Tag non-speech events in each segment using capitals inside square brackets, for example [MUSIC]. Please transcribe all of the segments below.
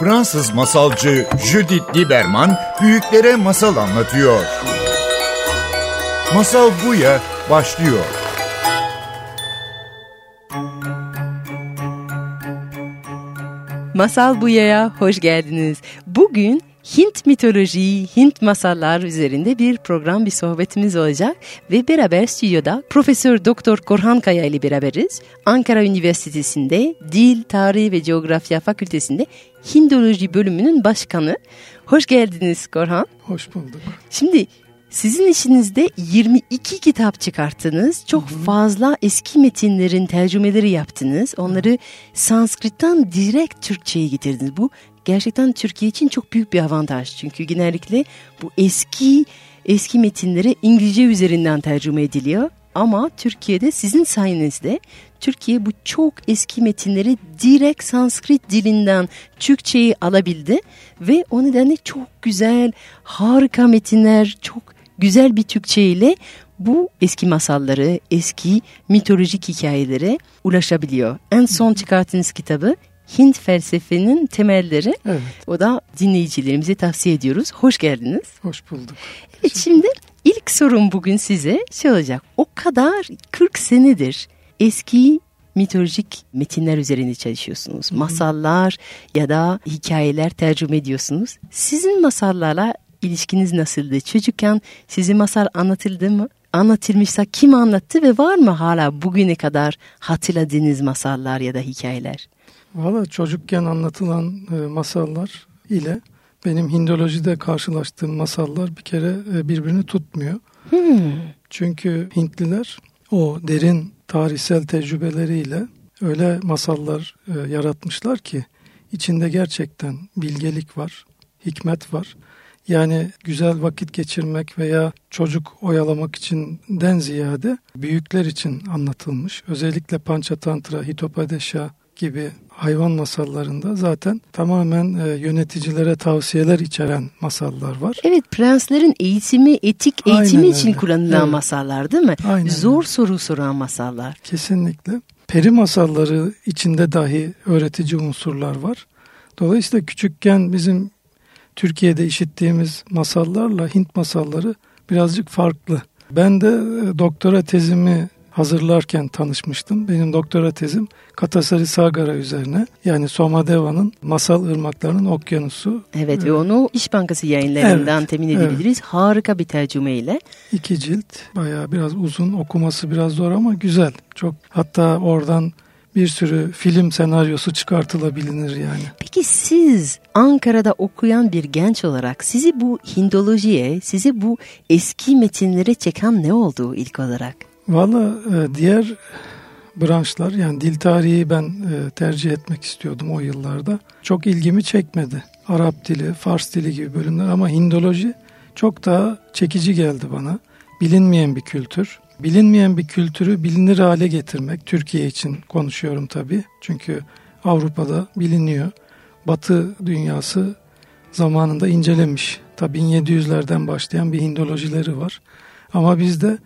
Fransız masalcı Judith Lieberman büyüklere masal anlatıyor. Masal Buya başlıyor. Masal Buya'ya hoş geldiniz. Bugün Hint mitoloji, Hint masallar üzerinde bir program, bir sohbetimiz olacak ve beraber stüdyoda Profesör Doktor Korhan Kaya ile beraberiz. Ankara Üniversitesi'nde Dil, Tarih ve Coğrafya Fakültesi'nde Hindoloji bölümünün başkanı. Hoş geldiniz Korhan. Hoş bulduk. Şimdi sizin işinizde 22 kitap çıkarttınız. Çok hı hı. fazla eski metinlerin tercümeleri yaptınız. Onları Sanskrit'ten direkt Türkçe'ye getirdiniz. Bu gerçekten Türkiye için çok büyük bir avantaj. Çünkü genellikle bu eski eski metinleri İngilizce üzerinden tercüme ediliyor. Ama Türkiye'de sizin sayenizde Türkiye bu çok eski metinleri direkt Sanskrit dilinden Türkçe'yi alabildi ve o nedenle çok güzel, harika metinler, çok güzel bir Türkçe ile bu eski masalları, eski mitolojik hikayelere ulaşabiliyor. En son çıkarttığınız kitabı Hint felsefenin temelleri. Evet. O da dinleyicilerimize tavsiye ediyoruz. Hoş geldiniz. Hoş bulduk. Evet şimdi ilk sorum bugün size şey olacak. O kadar 40 senedir eski mitolojik metinler üzerinde çalışıyorsunuz. Masallar ya da hikayeler tercüme ediyorsunuz. Sizin masallarla ilişkiniz nasıldı? Çocukken size masal anlatıldı mı? Anlatılmışsa kim anlattı ve var mı hala bugüne kadar hatırladığınız masallar ya da hikayeler? Valla çocukken anlatılan e, masallar ile benim Hindolojide karşılaştığım masallar bir kere e, birbirini tutmuyor. Hmm. Çünkü Hintliler o derin tarihsel tecrübeleriyle öyle masallar e, yaratmışlar ki içinde gerçekten bilgelik var, hikmet var. Yani güzel vakit geçirmek veya çocuk oyalamak içinden ziyade büyükler için anlatılmış. Özellikle Panchatantra, Hitopadesha gibi hayvan masallarında zaten tamamen e, yöneticilere tavsiyeler içeren masallar var. Evet prenslerin eğitimi, etik eğitimi Aynen için öyle. kullanılan evet. masallar değil mi? Aynen Zor öyle. soru soran masallar. Kesinlikle. Peri masalları içinde dahi öğretici unsurlar var. Dolayısıyla küçükken bizim Türkiye'de işittiğimiz masallarla Hint masalları birazcık farklı. Ben de e, doktora tezimi hazırlarken tanışmıştım. Benim doktora tezim Katasari Sagara üzerine. Yani Somadeva'nın Masal Irmaklarının Okyanusu. Evet ve onu İş Bankası yayınlarından evet, temin edebiliriz. Evet. Harika bir tercümeyle. İki cilt. Bayağı biraz uzun okuması biraz zor ama güzel. Çok hatta oradan bir sürü film senaryosu çıkartılabilir yani. Peki siz Ankara'da okuyan bir genç olarak sizi bu Hindolojiye, sizi bu eski metinlere çeken ne oldu ilk olarak? Valla e, diğer branşlar yani dil tarihi ben e, tercih etmek istiyordum o yıllarda. Çok ilgimi çekmedi. Arap dili, Fars dili gibi bölümler ama Hindoloji çok daha çekici geldi bana. Bilinmeyen bir kültür. Bilinmeyen bir kültürü bilinir hale getirmek, Türkiye için konuşuyorum tabii. Çünkü Avrupa'da biliniyor. Batı dünyası zamanında incelemiş. Tabii 1700'lerden başlayan bir Hindolojileri var. Ama bizde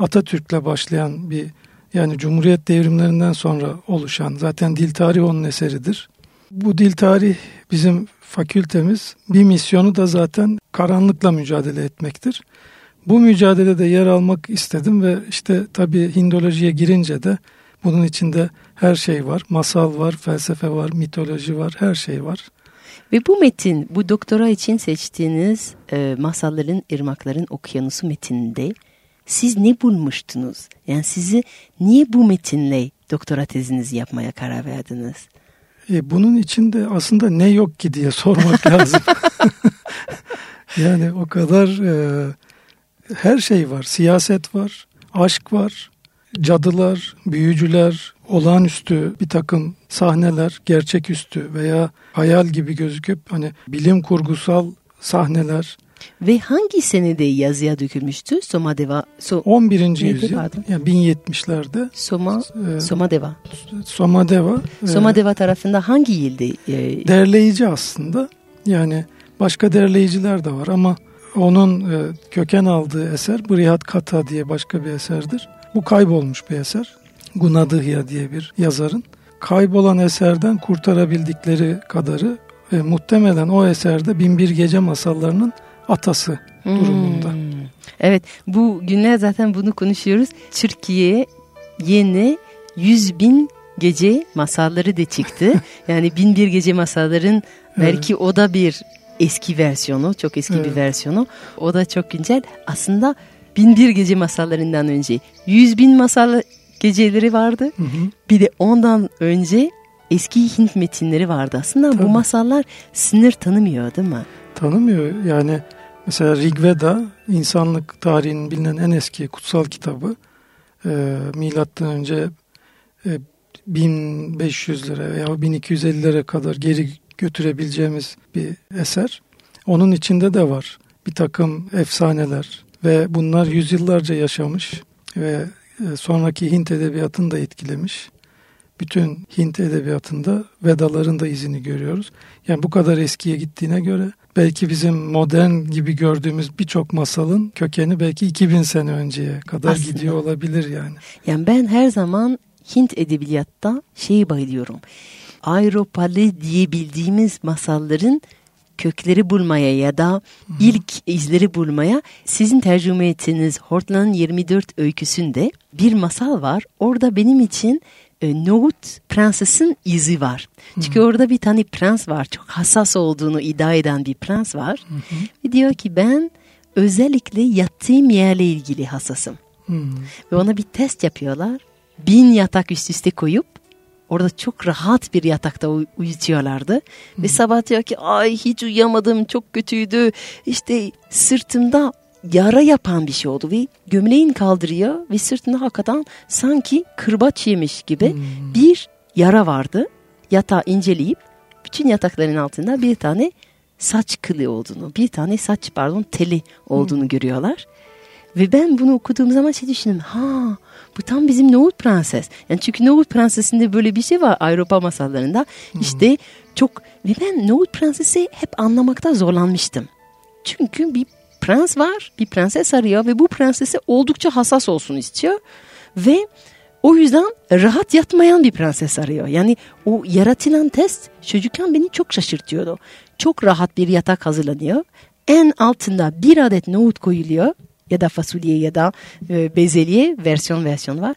Atatürk'le başlayan bir yani Cumhuriyet devrimlerinden sonra oluşan zaten dil tarihi onun eseridir. Bu dil tarih bizim fakültemiz bir misyonu da zaten karanlıkla mücadele etmektir. Bu mücadelede yer almak istedim ve işte tabii Hindolojiye girince de bunun içinde her şey var. Masal var, felsefe var, mitoloji var, her şey var. Ve bu metin, bu doktora için seçtiğiniz e, masalların, ırmakların okyanusu metinde siz ne bulmuştunuz? Yani sizi niye bu metinle doktora tezinizi yapmaya karar verdiniz? E, bunun içinde aslında ne yok ki diye sormak [LAUGHS] lazım. [LAUGHS] yani o kadar e, her şey var. Siyaset var, aşk var, cadılar, büyücüler, olağanüstü bir takım sahneler, gerçeküstü veya hayal gibi gözüküp hani bilim kurgusal sahneler. Ve hangi senede yazıya dökülmüştü Somadeva? So, 11. yüzyıl, yani 1070'lerde. Soma, e, Somadeva. Somadeva. E, Somadeva tarafında hangi yıldı? E, derleyici aslında. Yani başka derleyiciler de var ama onun e, köken aldığı eser Brihat Kata diye başka bir eserdir. Bu kaybolmuş bir eser. Gunadhya diye bir yazarın. Kaybolan eserden kurtarabildikleri kadarı ve muhtemelen o eserde Binbir Gece masallarının atası durumunda. Hmm. Evet bu günler zaten bunu konuşuyoruz. Türkiye yeni 100 bin gece masalları da çıktı. [LAUGHS] yani bin bir gece masalların belki evet. o da bir eski versiyonu, çok eski evet. bir versiyonu. O da çok güncel. Aslında bin bir gece masallarından önce yüz bin masal geceleri vardı. Hı hı. Bir de ondan önce eski Hint metinleri vardı. Aslında Tabii. bu masallar sınır tanımıyor değil mi? Tanımıyor. Yani mesela Rigveda insanlık tarihinin bilinen en eski kutsal kitabı. E, milattan önce e, 1500'lere veya 1250'lere kadar geri götürebileceğimiz bir eser. Onun içinde de var bir takım efsaneler ve bunlar yüzyıllarca yaşamış ve e, sonraki Hint edebiyatını da etkilemiş. Bütün Hint edebiyatında Vedaların da izini görüyoruz. Yani bu kadar eskiye gittiğine göre belki bizim modern gibi gördüğümüz birçok masalın kökeni belki 2000 sene önceye kadar Aslında. gidiyor olabilir yani. Yani ben her zaman Hint edebiyatta şeyi bayılıyorum. Avrupalı diyebildiğimiz masalların kökleri bulmaya ya da ilk izleri bulmaya sizin tercüme ettiğiniz Hortland'ın 24 öyküsünde bir masal var. Orada benim için e, Nohut prensesin izi var. Hı-hı. Çünkü orada bir tane prens var. Çok hassas olduğunu iddia eden bir prens var. Hı-hı. Ve diyor ki ben özellikle yattığım yerle ilgili hassasım. Hı-hı. Ve ona bir test yapıyorlar. Bin yatak üst üste koyup Orada çok rahat bir yatakta uyutuyorlardı. Hmm. Ve sabah diyor ki ay hiç uyuyamadım çok kötüydü. İşte sırtımda yara yapan bir şey oldu ve gömleğin kaldırıyor ve sırtında hakikaten sanki kırbaç yemiş gibi hmm. bir yara vardı. Yatağı inceleyip bütün yatakların altında bir tane saç kılı olduğunu, bir tane saç pardon teli olduğunu hmm. görüyorlar. Ve ben bunu okuduğum zaman şey düşündüm. Ha bu tam bizim Nohut Prenses. Yani çünkü Nohut Prensesi'nde böyle bir şey var Avrupa masallarında. Hmm. İşte çok ve ben Nohut Prensesi hep anlamakta zorlanmıştım. Çünkü bir prens var, bir prenses arıyor ve bu prensesi oldukça hassas olsun istiyor. Ve o yüzden rahat yatmayan bir prenses arıyor. Yani o yaratılan test çocukken beni çok şaşırtıyordu. Çok rahat bir yatak hazırlanıyor. En altında bir adet nohut koyuluyor ya da fasulye ya da e, bezelye versiyon versiyon var.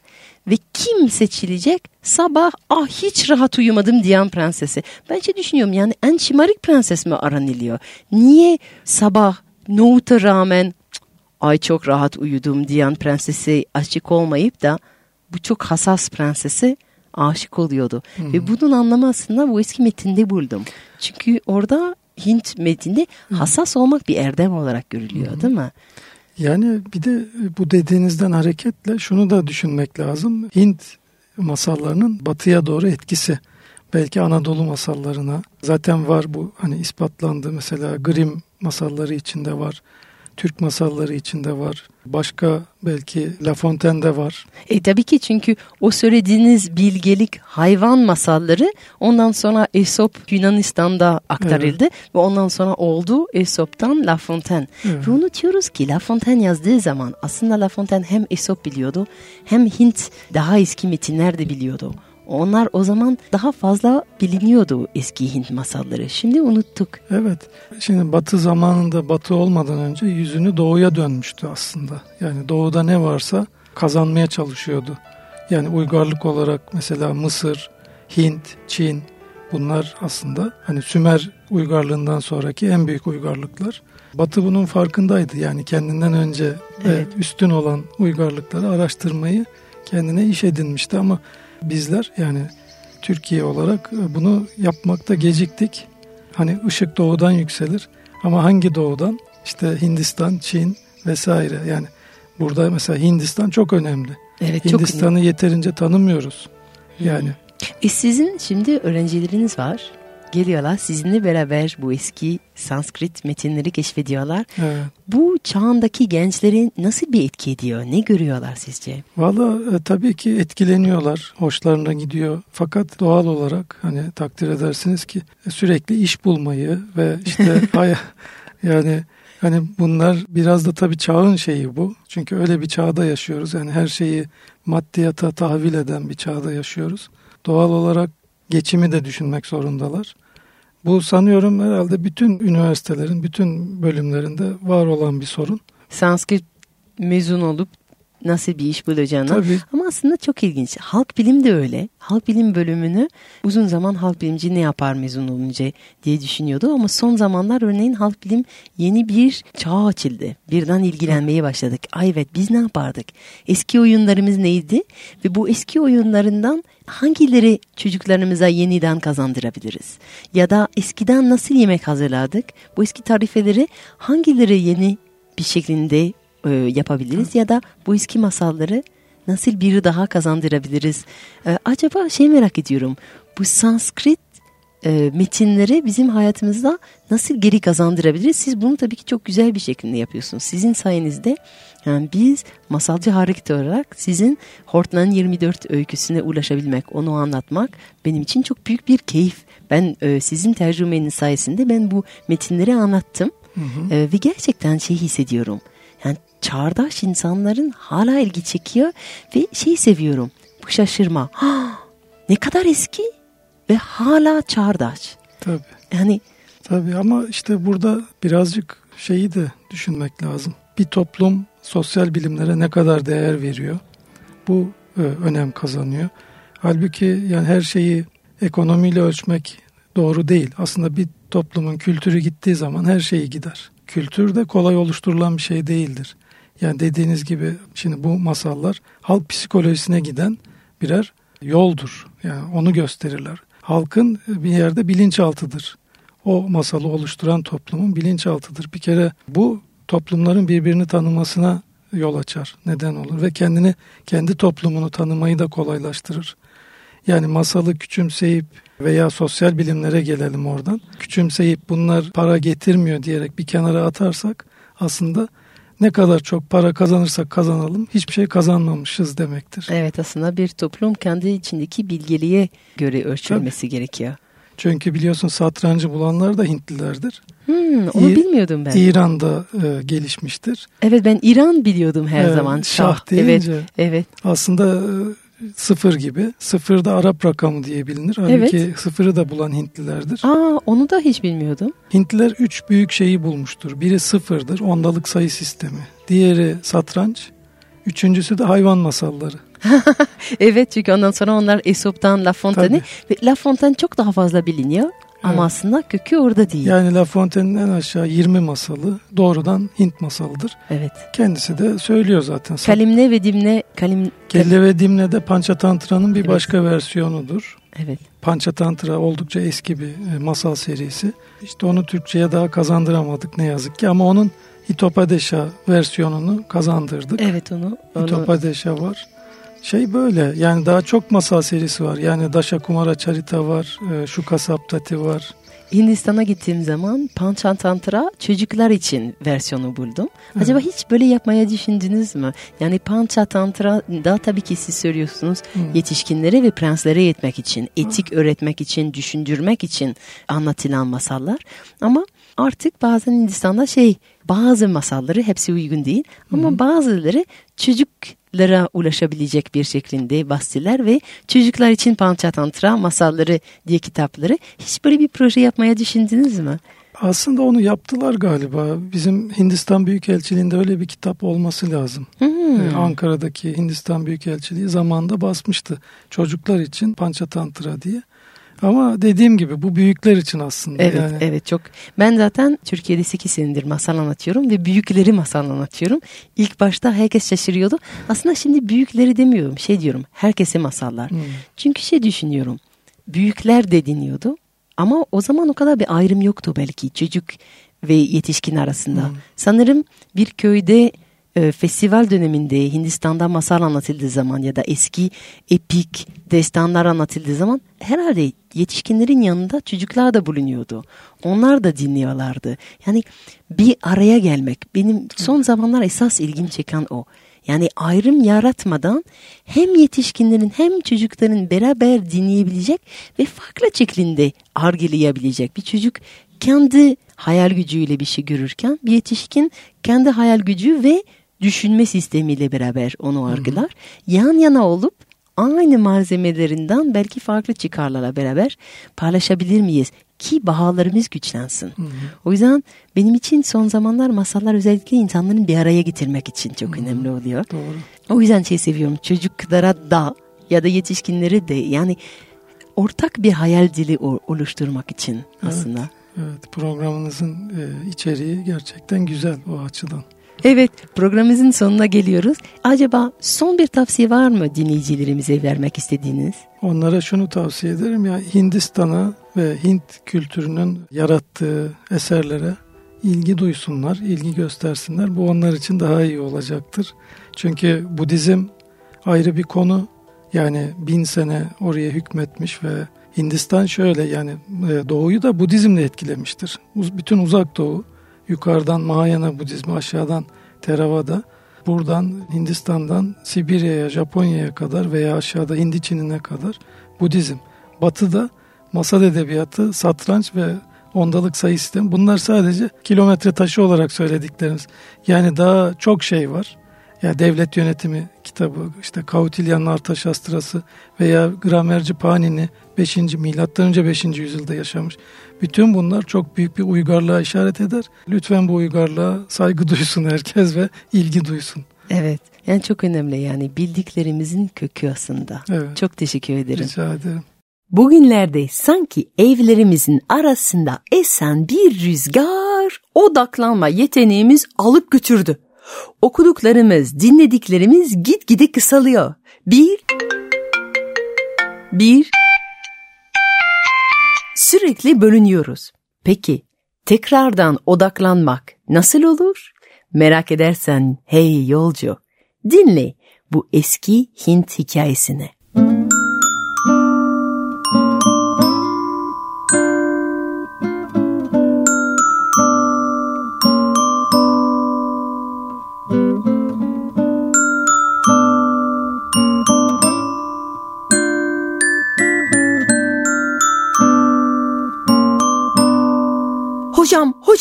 Ve kim seçilecek? Sabah ah hiç rahat uyumadım diyen prensesi. Ben şey düşünüyorum yani en şımarık prenses mi aranılıyor? Niye sabah nohuta rağmen ay çok rahat uyudum diyen prensesi aşık olmayıp da bu çok hassas prensesi aşık oluyordu. Hmm. Ve bunun anlamı aslında bu eski metinde buldum. Çünkü orada Hint metinde hassas olmak bir erdem olarak görülüyor hmm. değil mi? Yani bir de bu dediğinizden hareketle şunu da düşünmek lazım. Hint masallarının batıya doğru etkisi. Belki Anadolu masallarına zaten var bu hani ispatlandı. Mesela Grimm masalları içinde var. Türk masalları içinde var. Başka belki La Fontaine'de var. E tabii ki çünkü o söylediğiniz bilgelik hayvan masalları ondan sonra Aesop Yunanistan'da aktarıldı evet. ve ondan sonra oldu Aesop'tan La Fontaine. Evet. Ve unutuyoruz ki La Fontaine yazdığı zaman aslında La Fontaine hem Aesop biliyordu hem Hint daha eski metinler de biliyordu. Onlar o zaman daha fazla biliniyordu eski Hint masalları. Şimdi unuttuk. Evet. Şimdi Batı zamanında Batı olmadan önce yüzünü doğuya dönmüştü aslında. Yani doğuda ne varsa kazanmaya çalışıyordu. Yani uygarlık olarak mesela Mısır, Hint, Çin bunlar aslında hani Sümer uygarlığından sonraki en büyük uygarlıklar. Batı bunun farkındaydı. Yani kendinden önce evet. ve üstün olan uygarlıkları araştırmayı kendine iş edinmişti ama bizler yani Türkiye olarak bunu yapmakta geciktik. Hani ışık doğudan yükselir ama hangi doğudan? İşte Hindistan, Çin vesaire. Yani burada mesela Hindistan çok önemli. Evet, Hindistan'ı yeterince tanımıyoruz. Yani. E sizin şimdi öğrencileriniz var geliyorlar sizinle beraber bu eski Sanskrit metinleri keşfediyorlar. Evet. Bu çağındaki gençleri nasıl bir etki ediyor? Ne görüyorlar sizce? Valla e, tabii ki etkileniyorlar. Hoşlarına gidiyor. Fakat doğal olarak hani takdir edersiniz ki e, sürekli iş bulmayı ve işte [LAUGHS] yani hani bunlar biraz da tabii çağın şeyi bu. Çünkü öyle bir çağda yaşıyoruz. Yani her şeyi maddiyata tahvil eden bir çağda yaşıyoruz. Doğal olarak geçimi de düşünmek zorundalar. Bu sanıyorum herhalde bütün üniversitelerin, bütün bölümlerinde var olan bir sorun. Sanskrit mezun olup nasıl bir iş bulacağını. Tabii. Ama aslında çok ilginç. Halk bilim de öyle. Halk bilim bölümünü uzun zaman halk bilimci ne yapar mezun olunca diye düşünüyordu. Ama son zamanlar örneğin halk bilim yeni bir çağ açıldı. Birden ilgilenmeye başladık. Ay evet biz ne yapardık? Eski oyunlarımız neydi? Ve bu eski oyunlarından hangileri çocuklarımıza yeniden kazandırabiliriz? Ya da eskiden nasıl yemek hazırladık? Bu eski tarifeleri hangileri yeni bir şeklinde e, yapabiliriz ya da bu eski masalları nasıl biri daha kazandırabiliriz? E, acaba şey merak ediyorum. Bu Sanskrit e, metinleri bizim hayatımızda nasıl geri kazandırabiliriz? Siz bunu tabii ki çok güzel bir şekilde yapıyorsunuz. Sizin sayenizde yani biz masalcı hareket olarak sizin Hortland 24 öyküsüne ulaşabilmek, onu anlatmak benim için çok büyük bir keyif. Ben e, sizin tercümeniz sayesinde ben bu metinleri anlattım. Hı hı. E, ve gerçekten şey hissediyorum. Çağdaş insanların hala ilgi çekiyor ve şey seviyorum. Bu şaşırma. Ha, ne kadar eski ve hala çağdaş. Tabii. Yani Tabii ama işte burada birazcık şeyi de düşünmek lazım. Bir toplum sosyal bilimlere ne kadar değer veriyor? Bu e, önem kazanıyor. Halbuki yani her şeyi ekonomiyle ölçmek doğru değil. Aslında bir toplumun kültürü gittiği zaman her şeyi gider. Kültür de kolay oluşturulan bir şey değildir. Yani dediğiniz gibi şimdi bu masallar halk psikolojisine giden birer yoldur. Yani onu gösterirler. Halkın bir yerde bilinçaltıdır. O masalı oluşturan toplumun bilinçaltıdır. Bir kere bu toplumların birbirini tanımasına yol açar. Neden olur ve kendini kendi toplumunu tanımayı da kolaylaştırır. Yani masalı küçümseyip veya sosyal bilimlere gelelim oradan. Küçümseyip bunlar para getirmiyor diyerek bir kenara atarsak aslında ne kadar çok para kazanırsak kazanalım hiçbir şey kazanmamışız demektir. Evet aslında bir toplum kendi içindeki bilgeliğe göre ölçülmesi Tabii. gerekiyor. Çünkü biliyorsun satrancı bulanlar da Hintlilerdir. Hmm, onu İ- bilmiyordum ben. İran'da e, gelişmiştir. Evet ben İran biliyordum her evet, zaman. Şah, şah deyince evet, evet. aslında e, sıfır gibi. Sıfır da Arap rakamı diye bilinir. Halbuki evet. sıfırı da bulan Hintlilerdir. Aa, onu da hiç bilmiyordum. Hintliler üç büyük şeyi bulmuştur. Biri sıfırdır, ondalık sayı sistemi. Diğeri satranç. Üçüncüsü de hayvan masalları. [LAUGHS] evet çünkü ondan sonra onlar Aesop'tan La Fontaine'i ve La Fontaine çok daha fazla biliniyor. Ama evet. aslında kökü orada değil. Yani La Fontaine'in en aşağı 20 masalı doğrudan Hint masalıdır. Evet. Kendisi de söylüyor zaten. Kalimne ve Dimne Kalim Kelle ve Dimne de Panchatantra'nın bir evet. başka versiyonudur. Evet. Panchatantra oldukça eski bir e, masal serisi. İşte onu Türkçe'ye daha kazandıramadık ne yazık ki ama onun Hitopadeşa versiyonunu kazandırdık. Evet onu. onu... Hitopadeşa var. Şey böyle yani daha çok masal serisi var. Yani Daşa Kumara Charita var, e, Şu Kasaptati var. Hindistan'a gittiğim zaman Panchatantra çocuklar için versiyonu buldum. Acaba evet. hiç böyle yapmaya düşündünüz mü? Yani Panchatantra da tabii ki siz söylüyorsunuz Hı. yetişkinlere ve prenslere yetmek için, etik Hı. öğretmek için, düşündürmek için anlatılan masallar. Ama artık bazen Hindistan'da şey bazı masalları hepsi uygun değil ama Hı. bazıları çocuklara ulaşabilecek bir şeklinde bahsediler ve çocuklar için Panchatantra masalları diye kitapları hiç böyle bir proje yapmaya düşündünüz mü? Aslında onu yaptılar galiba. Bizim Hindistan Büyükelçiliğinde öyle bir kitap olması lazım. Hmm. Ee, Ankara'daki Hindistan Büyükelçiliği zamanında basmıştı. Çocuklar için Panchatantra diye. Ama dediğim gibi bu büyükler için aslında. Evet, yani. evet çok. Ben zaten Türkiye'de 8 senedir masal anlatıyorum ve büyükleri masal anlatıyorum. İlk başta herkes şaşırıyordu. Aslında şimdi büyükleri demiyorum, şey diyorum, herkese masallar. Hmm. Çünkü şey düşünüyorum, büyükler de dinliyordu. Ama o zaman o kadar bir ayrım yoktu belki çocuk ve yetişkin arasında. Hmm. Sanırım bir köyde e, festival döneminde Hindistan'da masal anlatıldığı zaman ya da eski epik destanlar anlatıldığı zaman herhalde yetişkinlerin yanında çocuklar da bulunuyordu. Onlar da dinliyorlardı. Yani bir araya gelmek benim son zamanlar esas ilgim çeken o. Yani ayrım yaratmadan hem yetişkinlerin hem çocukların beraber dinleyebilecek ve farklı şeklinde argılayabilecek bir çocuk kendi hayal gücüyle bir şey görürken bir yetişkin kendi hayal gücü ve düşünme sistemiyle beraber onu argılar. Yan yana olup aynı malzemelerinden belki farklı çıkarlarla beraber paylaşabilir miyiz? eski bahalarımız güçlensin. Hı hı. O yüzden benim için son zamanlar masallar özellikle insanların bir araya getirmek için çok hı hı. önemli oluyor. Doğru. O yüzden şey seviyorum çocuklara da ya da yetişkinleri de yani ortak bir hayal dili oluşturmak için aslında. Evet. Evet programınızın e, içeriği gerçekten güzel o açıdan. Evet programımızın sonuna geliyoruz. Acaba son bir tavsiye var mı dinleyicilerimize vermek istediğiniz? Onlara şunu tavsiye ederim ya Hindistan'a ve Hint kültürünün yarattığı eserlere ilgi duysunlar, ilgi göstersinler. Bu onlar için daha iyi olacaktır. Çünkü Budizm ayrı bir konu. Yani bin sene oraya hükmetmiş ve Hindistan şöyle yani e, doğuyu da Budizmle etkilemiştir. Bütün uzak doğu yukarıdan Mahayana Budizmi aşağıdan Theravada buradan Hindistan'dan Sibirya'ya Japonya'ya kadar veya aşağıda Hindi Çin'ine kadar Budizm. Batıda masal edebiyatı, satranç ve ondalık sayı sistemi bunlar sadece kilometre taşı olarak söylediklerimiz. Yani daha çok şey var ya devlet yönetimi kitabı, işte Kautilyan'ın Artaşastrası veya gramerci Panini 5. milattan önce 5. yüzyılda yaşamış. Bütün bunlar çok büyük bir uygarlığa işaret eder. Lütfen bu uygarlığa saygı [LAUGHS] duysun herkes ve ilgi duysun. Evet. Yani çok önemli yani bildiklerimizin kökü aslında. Evet. Çok teşekkür ederim. Rica ederim. Bugünlerde sanki evlerimizin arasında esen bir rüzgar odaklanma yeteneğimiz alıp götürdü okuduklarımız, dinlediklerimiz gitgide kısalıyor. Bir, bir, sürekli bölünüyoruz. Peki, tekrardan odaklanmak nasıl olur? Merak edersen hey yolcu, dinle bu eski Hint hikayesini.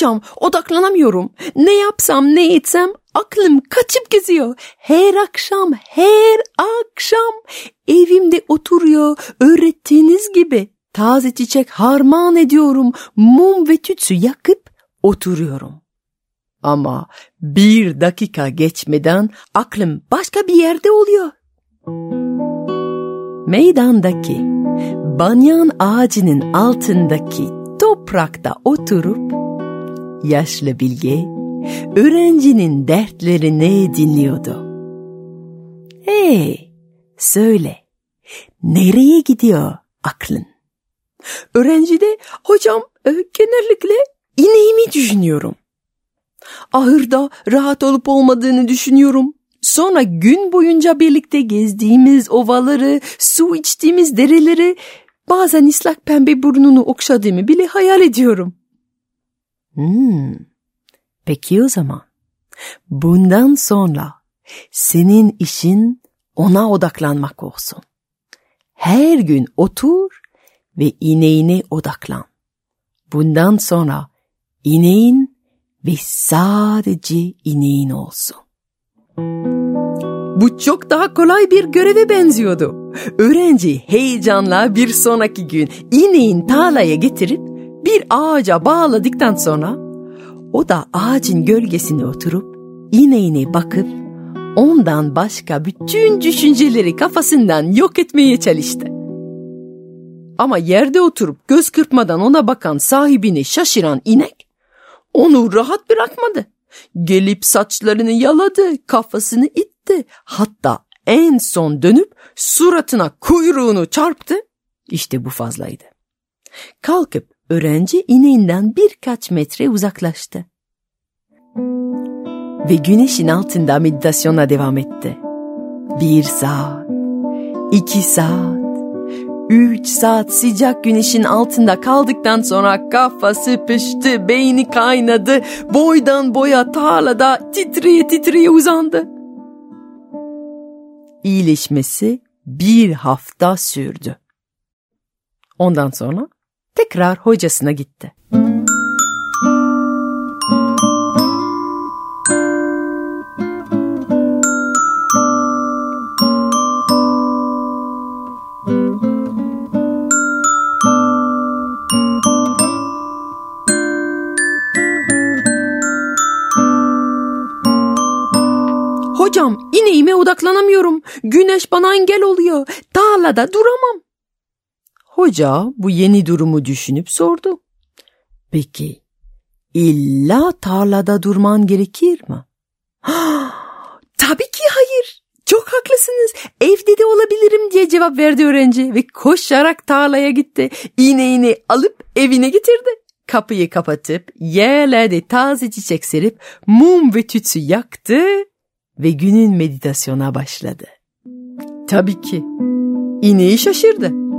Hocam, odaklanamıyorum. Ne yapsam ne etsem aklım kaçıp geziyor. Her akşam, her akşam evimde oturuyor öğrettiğiniz gibi. Taze çiçek harman ediyorum. Mum ve tütsü yakıp oturuyorum. Ama bir dakika geçmeden aklım başka bir yerde oluyor. Meydandaki banyan ağacının altındaki toprakta oturup yaşlı bilge öğrencinin dertlerini dinliyordu. Hey söyle nereye gidiyor aklın? Öğrenci de hocam e, genellikle ineğimi düşünüyorum. Ahırda rahat olup olmadığını düşünüyorum. Sonra gün boyunca birlikte gezdiğimiz ovaları, su içtiğimiz dereleri Bazen ıslak pembe burnunu okşadığımı bile hayal ediyorum. Hmm, peki o zaman. Bundan sonra senin işin ona odaklanmak olsun. Her gün otur ve ineğine odaklan. Bundan sonra ineğin ve sadece ineğin olsun. Bu çok daha kolay bir göreve benziyordu. Öğrenci heyecanla bir sonraki gün ineğin tarlaya getirip bir ağaca bağladıktan sonra o da ağacın gölgesine oturup ineğine bakıp ondan başka bütün düşünceleri kafasından yok etmeye çalıştı. Ama yerde oturup göz kırpmadan ona bakan sahibini şaşıran inek onu rahat bırakmadı. Gelip saçlarını yaladı, kafasını itti. Hatta en son dönüp suratına kuyruğunu çarptı. İşte bu fazlaydı. Kalkıp öğrenci ineğinden birkaç metre uzaklaştı. Ve güneşin altında meditasyona devam etti. Bir saat, iki saat, Üç saat sıcak güneşin altında kaldıktan sonra kafası pişti, beyni kaynadı, boydan boya tarlada titriye titriye uzandı. İyileşmesi bir hafta sürdü. Ondan sonra tekrar hocasına gitti. Hocam ineğime odaklanamıyorum. Güneş bana engel oluyor. Tarlada duramam. Hoca bu yeni durumu düşünüp sordu. Peki illa tarlada durman gerekir mi? [GASPS] Tabii ki hayır. Çok haklısınız. Evde de olabilirim diye cevap verdi öğrenci ve koşarak tarlaya gitti. İğneğini alıp evine getirdi. Kapıyı kapatıp yerlerde taze çiçek serip mum ve tütsü yaktı ve günün meditasyona başladı. Tabii ki ineği şaşırdı.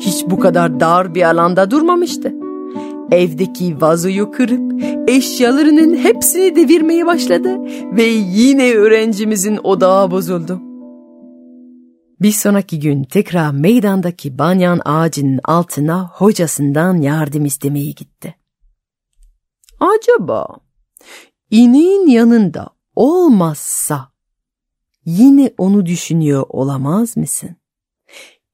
Hiç bu kadar dar bir alanda durmamıştı. Evdeki vazoyu kırıp eşyalarının hepsini devirmeye başladı ve yine öğrencimizin odağı bozuldu. Bir sonraki gün tekrar meydandaki banyan ağacının altına hocasından yardım istemeye gitti. Acaba ineğin yanında olmazsa yine onu düşünüyor olamaz mısın?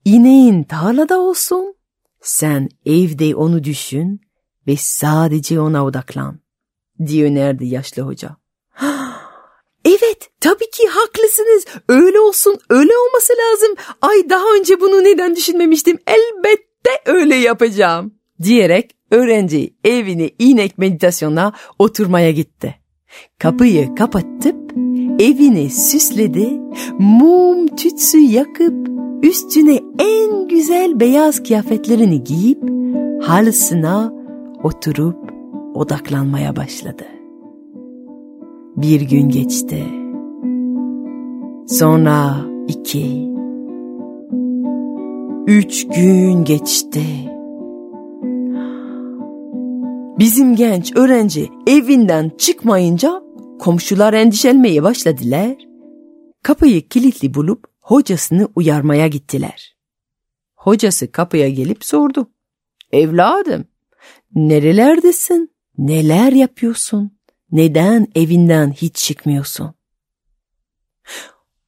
İneğin tarlada olsun, sen evde onu düşün ve sadece ona odaklan, diye önerdi yaşlı hoca. [GASPS] Evet, tabii ki haklısınız. Öyle olsun, öyle olması lazım. Ay daha önce bunu neden düşünmemiştim? Elbette öyle yapacağım. Diyerek öğrenci evini inek meditasyona oturmaya gitti. Kapıyı kapatıp evini süsledi, mum tütsü yakıp üstüne en güzel beyaz kıyafetlerini giyip halısına oturup odaklanmaya başladı. Bir gün geçti. Sonra iki, üç gün geçti. Bizim genç öğrenci evinden çıkmayınca komşular endişelenmeye başladılar. Kapıyı kilitli bulup hocasını uyarmaya gittiler. Hocası kapıya gelip sordu. Evladım, nerelerdesin? Neler yapıyorsun? Neden evinden hiç çıkmıyorsun?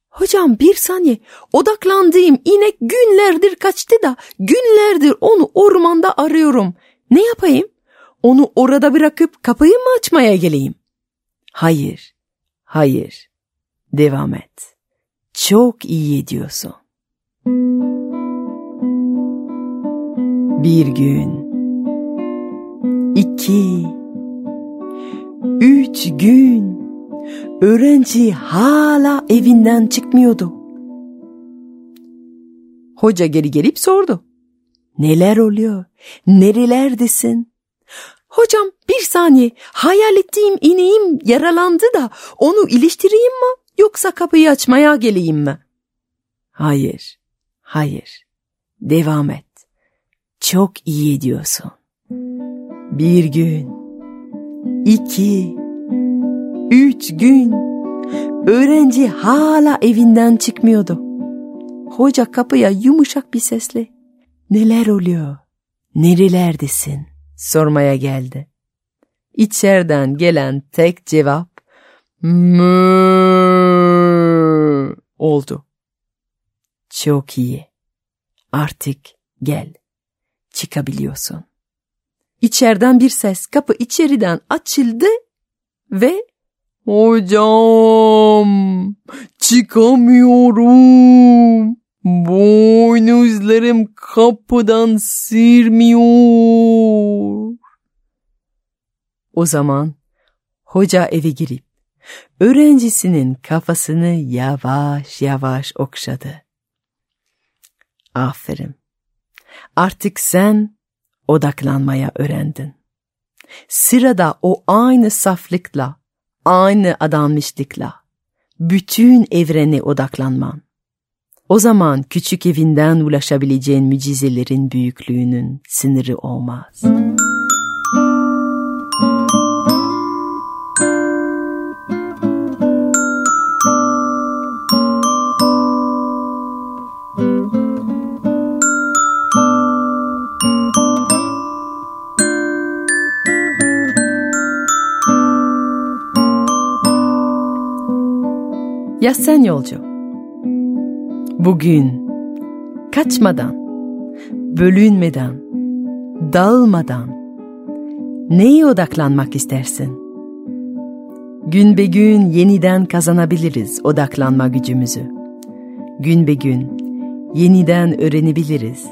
Hocam bir saniye odaklandığım inek günlerdir kaçtı da günlerdir onu ormanda arıyorum. Ne yapayım? Onu orada bırakıp kapıyı mı açmaya geleyim? Hayır, hayır. Devam et. Çok iyi ediyorsun. Bir gün, iki, üç gün öğrenci hala evinden çıkmıyordu. Hoca geri gelip sordu. Neler oluyor? Nerelerdesin? Hocam bir saniye hayal ettiğim ineğim yaralandı da onu iliştireyim mi yoksa kapıyı açmaya geleyim mi? Hayır, hayır. Devam et. Çok iyi ediyorsun. Bir gün, iki, üç gün öğrenci hala evinden çıkmıyordu. Hoca kapıya yumuşak bir sesle neler oluyor, nerelerdesin sormaya geldi. İçeriden gelen tek cevap mı oldu. Çok iyi. Artık gel. Çıkabiliyorsun. İçeriden bir ses kapı içeriden açıldı ve Hocam çıkamıyorum. Boynuzlarım kapıdan sirmiyor. O zaman hoca eve girip öğrencisinin kafasını yavaş yavaş okşadı. Aferin. Artık sen odaklanmaya öğrendin. Sırada o aynı saflıkla, aynı adanmışlıkla, bütün evrene odaklanman. O zaman küçük evinden ulaşabileceğin mucizelerin büyüklüğünün sınırı olmaz. Ya sen yolcu? Bugün kaçmadan, bölünmeden, dağılmadan neye odaklanmak istersin? Gün be gün yeniden kazanabiliriz odaklanma gücümüzü. Gün be gün yeniden öğrenebiliriz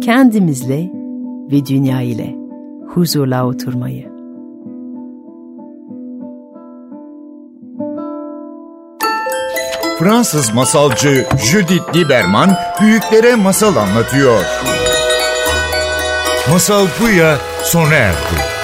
kendimizle ve dünya ile huzurla oturmayı. Fransız masalcı Judith Lieberman büyüklere masal anlatıyor. Masal Buya sona erdi.